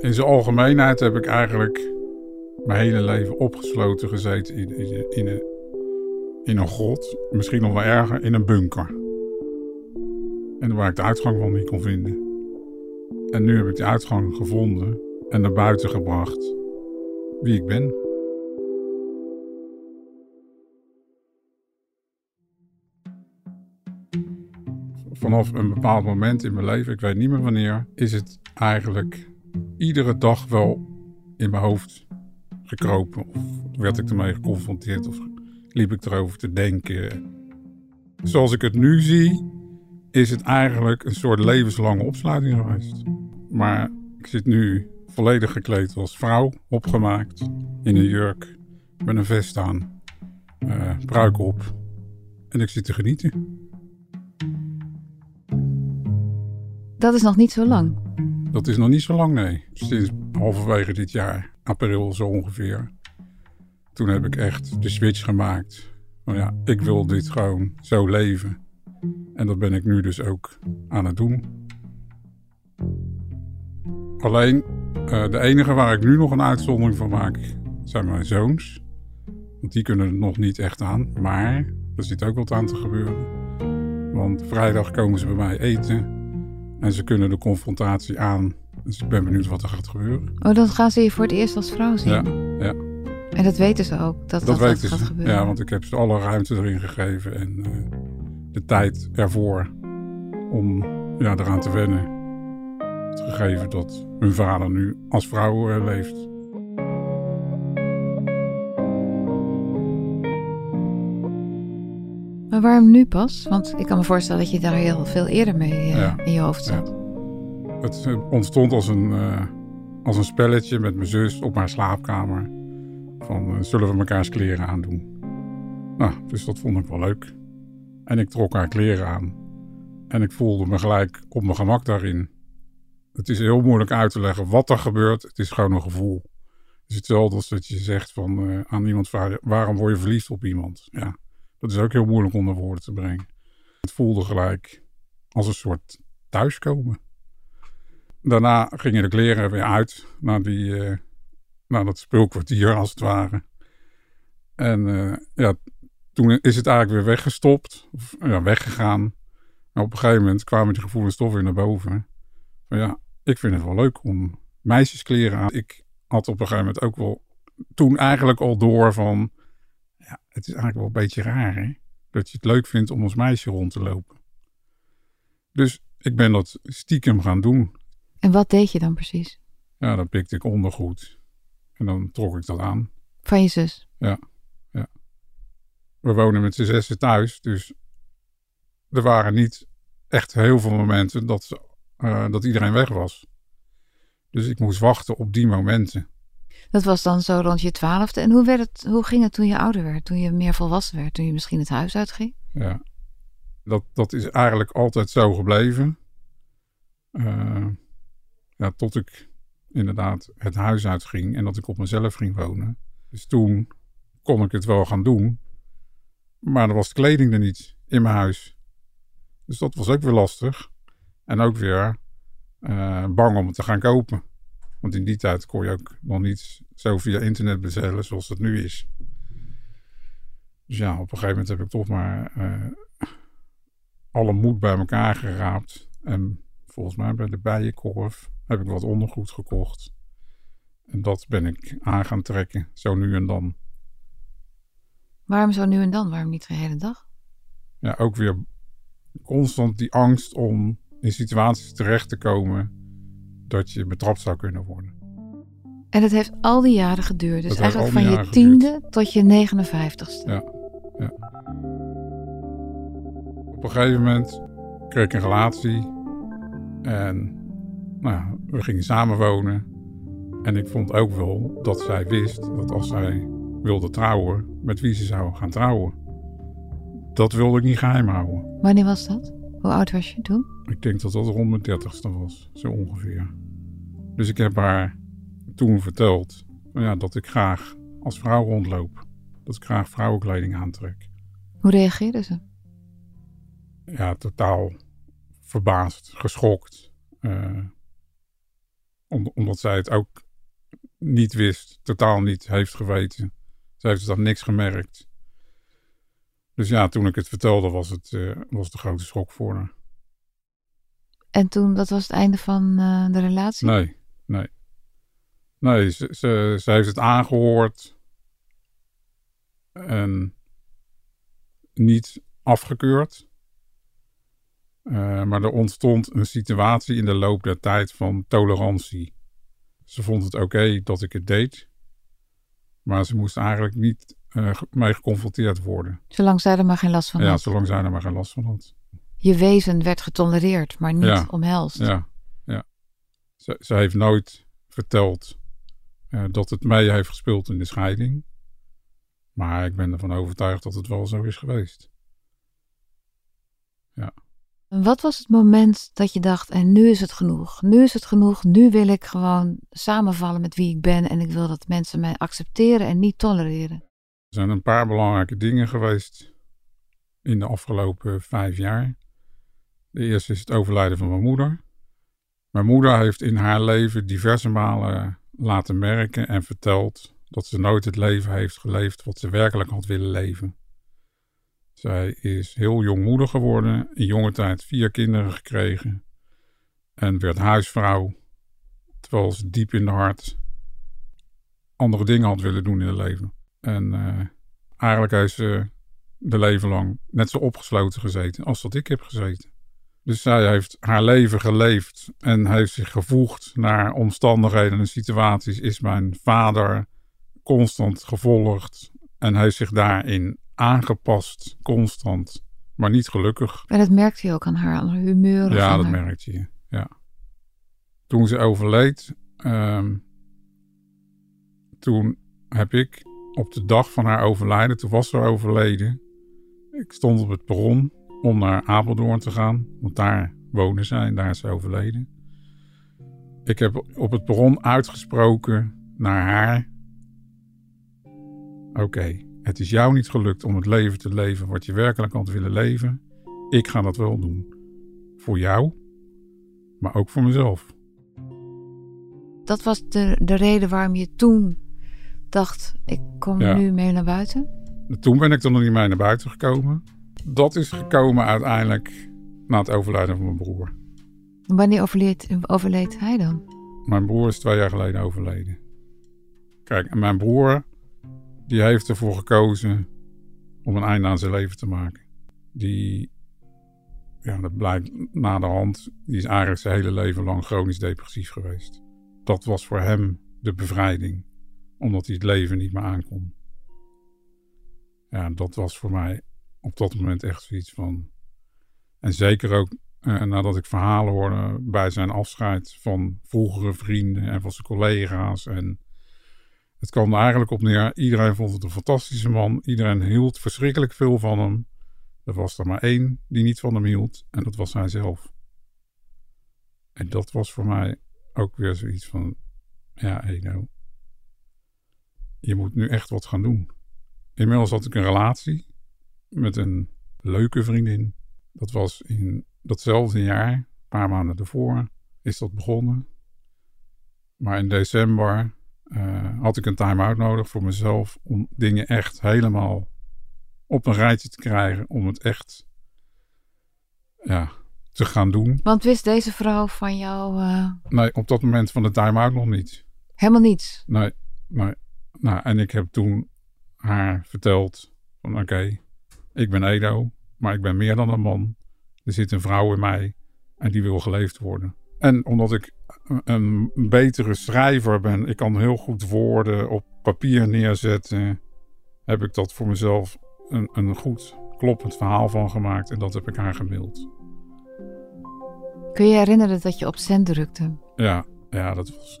In zijn algemeenheid heb ik eigenlijk mijn hele leven opgesloten gezeten in, in, een, in een grot. Misschien nog wel erger, in een bunker. En waar ik de uitgang van niet kon vinden. En nu heb ik de uitgang gevonden en naar buiten gebracht wie ik ben. Vanaf een bepaald moment in mijn leven, ik weet niet meer wanneer, is het eigenlijk iedere dag wel in mijn hoofd gekropen. Of werd ik ermee geconfronteerd of liep ik erover te denken. Zoals ik het nu zie, is het eigenlijk een soort levenslange opsluiting geweest. Maar ik zit nu volledig gekleed als vrouw, opgemaakt, in een jurk, met een vest aan, uh, pruik op. En ik zit te genieten. Dat is nog niet zo lang. Dat is nog niet zo lang, nee. Sinds halverwege dit jaar, april zo ongeveer. Toen heb ik echt de switch gemaakt. Nou ja, ik wil dit gewoon zo leven. En dat ben ik nu dus ook aan het doen. Alleen, uh, de enige waar ik nu nog een uitzondering van maak, zijn mijn zoons. Want die kunnen het nog niet echt aan. Maar er zit ook wat aan te gebeuren. Want vrijdag komen ze bij mij eten. En ze kunnen de confrontatie aan. Dus ik ben benieuwd wat er gaat gebeuren. Oh, dan gaan ze je voor het eerst als vrouw zien? Ja, ja. En dat weten ze ook, dat dat, dat, gaat gebeuren? Ja, want ik heb ze alle ruimte erin gegeven en uh, de tijd ervoor om ja, eraan te wennen. Het gegeven dat hun vader nu als vrouw uh, leeft. Maar waarom nu pas? Want ik kan me voorstellen dat je daar heel veel eerder mee uh, in je hoofd zat. Ja. Het ontstond als een, uh, als een spelletje met mijn zus op mijn slaapkamer. Van uh, zullen we mekaars kleren aandoen? Nou, dus dat vond ik wel leuk. En ik trok haar kleren aan. En ik voelde me gelijk op mijn gemak daarin. Het is heel moeilijk uit te leggen wat er gebeurt. Het is gewoon een gevoel. Het is hetzelfde als dat je zegt van, aan iemand: waarom word je verliefd op iemand? Ja, dat is ook heel moeilijk onder woorden te brengen. Het voelde gelijk als een soort thuiskomen. Daarna gingen de kleren weer uit naar, die, uh, naar dat speelkwartier als het ware. En uh, ja, toen is het eigenlijk weer weggestopt, of ja, weggegaan. En op een gegeven moment kwamen die gevoelens toch weer naar boven. Maar ja, ik vind het wel leuk om meisjeskleren aan. Ik had op een gegeven moment ook wel toen eigenlijk al door van het is eigenlijk wel een beetje raar, hè? Dat je het leuk vindt om als meisje rond te lopen. Dus ik ben dat stiekem gaan doen. En wat deed je dan precies? Ja, dan pikte ik ondergoed. En dan trok ik dat aan. Van je zus? Ja, ja. We wonen met z'n zessen thuis, dus er waren niet echt heel veel momenten dat, uh, dat iedereen weg was. Dus ik moest wachten op die momenten. Dat was dan zo rond je twaalfde. En hoe, werd het, hoe ging het toen je ouder werd? Toen je meer volwassen werd? Toen je misschien het huis uitging? Ja, dat, dat is eigenlijk altijd zo gebleven. Uh, ja, tot ik inderdaad het huis uitging en dat ik op mezelf ging wonen. Dus toen kon ik het wel gaan doen. Maar er was kleding er niet in mijn huis. Dus dat was ook weer lastig. En ook weer uh, bang om het te gaan kopen. Want in die tijd kon je ook nog niet zo via internet bestellen zoals het nu is. Dus ja, op een gegeven moment heb ik toch maar uh, alle moed bij elkaar geraapt. En volgens mij bij de Bijenkorf heb ik wat ondergoed gekocht. En dat ben ik aan gaan trekken, zo nu en dan. Waarom zo nu en dan? Waarom niet de hele dag? Ja, ook weer constant die angst om in situaties terecht te komen dat je betrapt zou kunnen worden. En het heeft al die jaren geduurd. Dus Dat eigenlijk van je tiende tot je 59ste. Ja, ja. Op een gegeven moment kreeg ik een relatie. En nou, we gingen samenwonen. En ik vond ook wel dat zij wist dat als zij wilde trouwen, met wie ze zou gaan trouwen. Dat wilde ik niet geheim houden. Wanneer was dat? Hoe oud was je toen? Ik denk dat dat rond mijn dertigste was, zo ongeveer. Dus ik heb haar toen verteld nou ja, dat ik graag als vrouw rondloop. Dat ik graag vrouwenkleding aantrek. Hoe reageerde ze? ja, totaal verbaasd, geschokt. eh, om- omdat zij het ook niet wist, totaal niet heeft geweten. Zij heeft dan niks gemerkt. Dus ja, toen ik het vertelde, was het, eh, was het een grote schok voor haar. En toen, dat was het einde van eh, de relatie? Nee, nee. Nee, ze, ze, ze heeft het aangehoord. En niet afgekeurd. Eh, maar er ontstond een situatie in de loop der tijd van tolerantie. Ze vond het oké dat ik het deed. Maar ze moest eigenlijk niet eh, ge- mee geconfronteerd worden. Zolang zij er maar geen last van ja, had. zolang zij er maar geen last van had. Je wezen werd getolereerd, maar niet Ja. omhelst. Ja, ja. Ze, ze heeft nooit verteld eh, dat het mee heeft gespeeld in de scheiding. Maar ik ben ervan overtuigd dat het wel zo is geweest. En Wat was het moment dat je dacht, en nu is het genoeg. Nu is het genoeg. Nu wil ik gewoon samenvallen met wie ik ben. En ik wil dat mensen mij accepteren en niet tolereren. Er zijn een paar belangrijke dingen geweest in de afgelopen vijf jaar. De eerste is het overlijden van mijn moeder. Mijn moeder heeft in haar leven diverse malen laten merken en verteld dat ze nooit het leven heeft geleefd wat ze werkelijk had willen leven. Zij is heel jong moeder geworden, in jonge tijd vier kinderen gekregen en werd huisvrouw, terwijl ze diep in de hart andere dingen had willen doen in het leven. En eh, eigenlijk heeft ze de leven lang net zo opgesloten gezeten als dat ik heb gezeten. Dus zij heeft haar leven geleefd en heeft zich gevoegd naar omstandigheden en situaties. Is mijn vader constant gevolgd en heeft zich daarin aangepast, constant, maar niet gelukkig. En dat merkte je ook aan haar, aan haar humeur. Ja, dat haar- merkte je. Ja. Toen ze overleed, ehm, toen heb ik op de dag van haar overlijden, toen was ze overleden, ik stond op het perron om naar Apeldoorn te gaan, want daar wonen zij en daar is ze overleden. Ik heb op het perron uitgesproken naar haar: Oké, het is jou niet gelukt om het leven te leven wat je werkelijk had willen leven. Ik ga dat wel doen. Voor jou, maar ook voor mezelf. Dat was de, de reden waarom je toen dacht, ik kom Ja. nu mee naar buiten. Toen ben ik er nog niet mee naar buiten gekomen. Dat is gekomen uiteindelijk na het overlijden van mijn broer. Wanneer overleed, overleed hij dan? Mijn broer is twee jaar geleden overleden. Kijk, en mijn broer, die heeft ervoor gekozen om een einde aan zijn leven te maken. Die, ja, dat blijkt na de hand, die is eigenlijk zijn hele leven lang chronisch depressief geweest. Dat was voor hem de bevrijding, omdat hij het leven niet meer aankon. Ja, dat was voor mij op dat moment echt zoiets van. En zeker ook eh, nadat ik verhalen hoorde bij zijn afscheid van vroegere vrienden en van zijn collega's. En het kwam er eigenlijk op neer. Iedereen vond het een fantastische man. Iedereen hield verschrikkelijk veel van hem. Er was er maar één die niet van hem hield. En dat was hij zelf. En dat was voor mij ook weer zoiets van: ja, Eno. Je moet nu echt wat gaan doen. Inmiddels had ik een relatie met een leuke vriendin. Dat was in datzelfde jaar, een paar maanden ervoor, is dat begonnen. Maar in december eh, had ik een time-out nodig voor mezelf om dingen echt helemaal op een rijtje te krijgen. Om het echt ja, te gaan doen. Want wist deze vrouw van jou, eh, Nee, op dat moment van de time-out nog niet. Helemaal niets. Nee, nee. Nou, en ik heb toen haar verteld van oké, ik ben Edo, maar ik ben meer dan een man. Er zit een vrouw in mij en die wil geleefd worden. En omdat ik een betere schrijver ben, ik kan heel goed woorden op papier neerzetten, heb ik dat voor mezelf een, een goed kloppend verhaal van gemaakt en dat heb ik haar gemaild. Kun je herinneren dat je op zend drukte? Ja, ja dat was.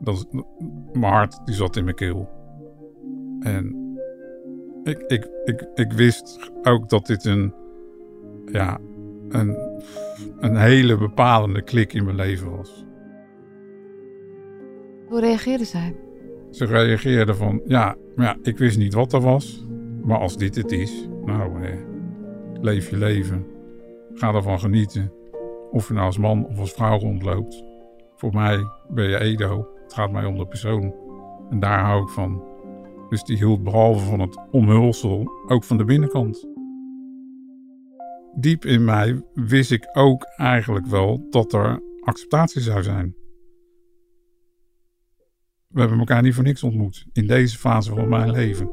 Dat, mijn hart die zat in mijn keel. En ik, ik, ik, ik wist ook dat dit een. Ja, een, een hele bepalende klik in mijn leven was. Hoe reageerde zij? Ze reageerde van, ja, ja, ik wist niet wat er was. Maar als dit het is, nou, eh, leef je leven. Ga ervan genieten. Of je nou als man of als vrouw rondloopt. Voor mij ben je Edo. Het gaat mij om de persoon. En daar hou ik van. Dus die hield behalve van het omhulsel ook van de binnenkant. Diep in mij wist ik ook eigenlijk wel dat er acceptatie zou zijn. We hebben elkaar niet voor niks ontmoet in deze fase van mijn leven.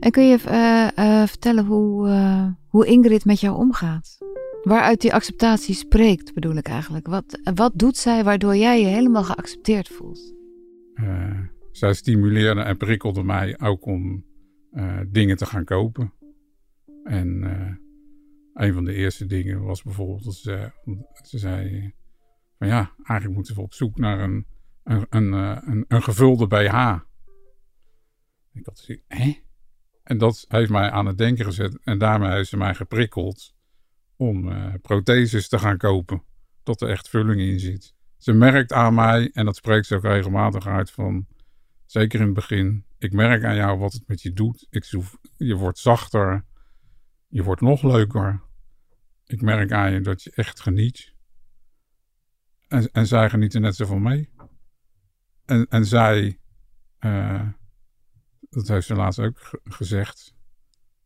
En kun je uh, vertellen hoe, uh, hoe Ingrid met jou omgaat? Waaruit die acceptatie spreekt, bedoel ik eigenlijk. Wat, wat doet zij waardoor jij je helemaal geaccepteerd voelt? zij stimuleerde en prikkelde mij ook om dingen te gaan kopen. En een van de eerste dingen was bijvoorbeeld dat ze, ze zei: van ja, eigenlijk moeten we op zoek naar een, een, een, een, gevulde BH. Ik had gezegd, hè? En dat heeft mij aan het denken gezet. En daarmee heeft ze mij geprikkeld om uh, protheses te gaan kopen. Dat er echt vulling in zit. Ze merkt aan mij, en dat spreekt ze ook regelmatig uit van... Zeker in het begin, ik merk aan jou wat het met je doet. Ik je wordt zachter. Je wordt nog leuker. Ik merk aan je dat je echt geniet. En, en zij genieten net zo van mee. En, en zij... Uh, dat heeft ze laatst ook gezegd.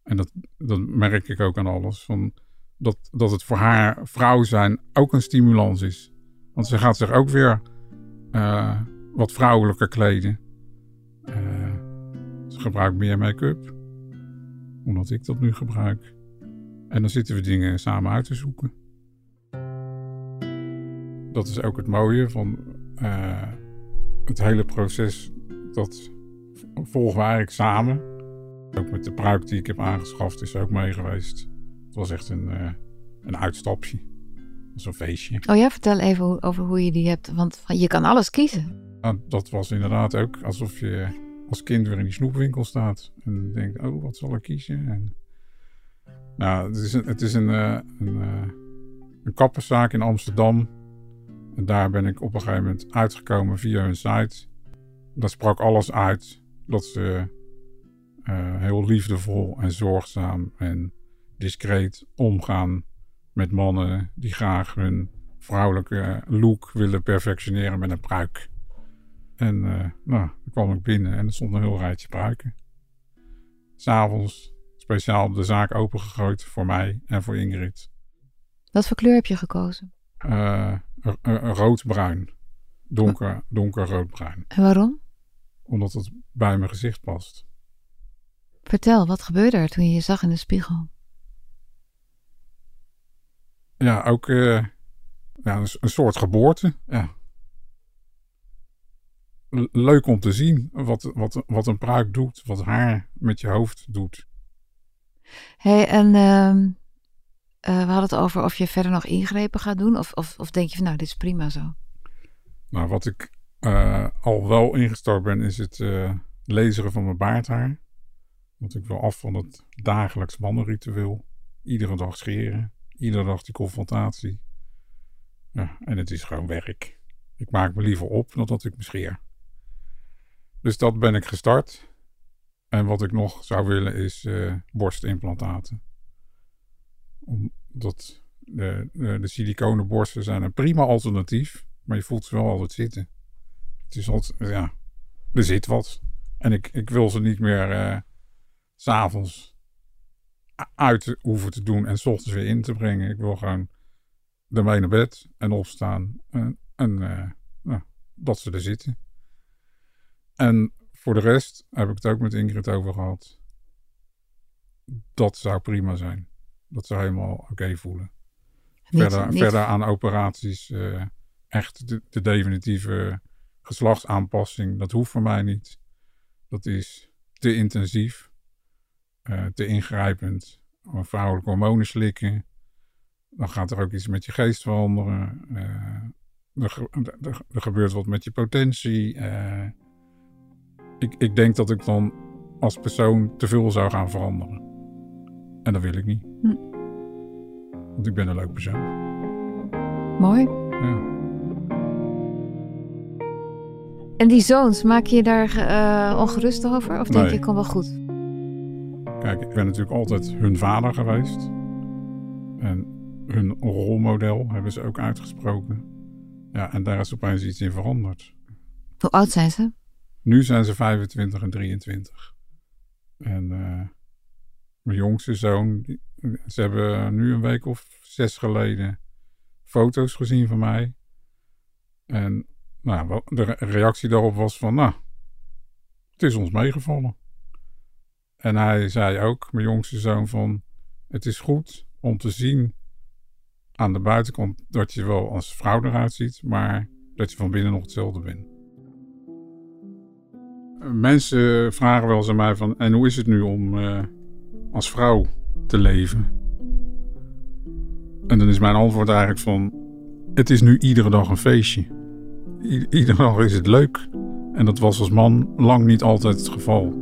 En dat, dat merk ik ook aan alles. Van dat, dat het voor haar vrouw zijn ook een stimulans is. Want ze gaat zich ook weer uh, wat vrouwelijker kleden. Uh, ze gebruikt meer make-up. Omdat ik dat nu gebruik. En dan zitten we dingen samen uit te zoeken. Dat is ook het mooie van uh, het hele proces. Dat volgen we eigenlijk samen. Ook met de pruik die ik heb aangeschaft is ook mee geweest. Het was echt een, uh, een uitstapje. Zo'n feestje. Oh ja, vertel even over hoe je die hebt. Want je kan alles kiezen. Nou, dat was inderdaad ook alsof je als kind weer in die snoepwinkel staat. En denkt, oh, wat zal ik kiezen? En, nou, het is een, het is een, uh, een, uh, een kapperszaak in Amsterdam. En daar ben ik op een gegeven moment uitgekomen via hun site. Daar sprak alles uit dat ze uh, heel liefdevol en zorgzaam en discreet omgaan met mannen die graag hun vrouwelijke look willen perfectioneren met een pruik. En uh, nou, dan kwam ik binnen en er stond een heel rijtje pruiken. S'avonds speciaal de zaak opengegooid voor mij en voor Ingrid. Wat voor kleur heb je gekozen? Uh, roodbruin. Donker, donker roodbruin. En waarom? Omdat het bij mijn gezicht past. Vertel, wat gebeurde er toen je je zag in de spiegel? Ja, ook uh, ja, een, een, soort geboorte. Ja. Leuk om te zien wat, wat, wat een pruik doet, wat haar met je hoofd doet. hey, en uh, uh, we hadden het over of je verder nog ingrepen gaat doen, of, of, of denk je van nou, dit is prima zo? Nou, wat ik uh, al wel ingestort ben, is het laseren van mijn baardhaar. Want ik wil af van het dagelijks mannenritueel. Iedere dag scheren. Iedere dag die confrontatie. En het is gewoon werk. Ik maak me liever op dan dat ik me scheer. Dus dat ben ik gestart. En wat ik nog zou willen is uh, borstimplantaten. Omdat de, de, de siliconen borsten zijn een prima alternatief. Maar je voelt ze wel altijd zitten. Het is altijd, ja, er zit wat. En ik, ik wil ze niet meer uh, s'avonds uit hoeven te doen en s ochtends weer in te brengen. Ik wil gewoon ermee naar bed en opstaan. En, en eh, nou, dat ze er zitten. En voor de rest heb ik het ook met Ingrid over gehad. Dat zou prima zijn. Dat zou helemaal oké voelen. Niet- verder, niet- verder aan operaties, eh, echt de, de definitieve geslachtsaanpassing, dat hoeft voor mij niet. Dat is te intensief, eh, te ingrijpend. Een vrouwelijke hormonen slikken. Dan gaat er ook iets met je geest veranderen. Eh, er, er, er gebeurt wat met je potentie. Eh, ik, ik denk dat ik dan als persoon te veel zou gaan veranderen. En dat wil ik niet. Hm. Want ik ben een leuk persoon. Mooi. Ja. En die zoons, maak je je daar ongerust over? Of denk Nee. je, kom wel goed? Kijk, ik ben natuurlijk altijd hun vader geweest. En hun rolmodel hebben ze ook uitgesproken. Ja, en daar is opeens iets in veranderd. Hoe oud zijn ze? Nu zijn ze 25 en 23. En eh, mijn jongste zoon, die- ze hebben nu een week of zes geleden foto's gezien van mij. En nou, de re- reactie daarop was van, nou, het is ons meegevallen. En hij zei ook, mijn jongste zoon, van, het is goed om te zien aan de buitenkant dat je wel als vrouw eruit ziet, maar dat je van binnen nog hetzelfde bent. Mensen vragen wel eens aan mij van, en hoe is het nu om eh, als vrouw te leven? En dan is mijn antwoord eigenlijk van, het is nu iedere dag een feestje. Iedere dag is het leuk. En dat was als man lang niet altijd het geval.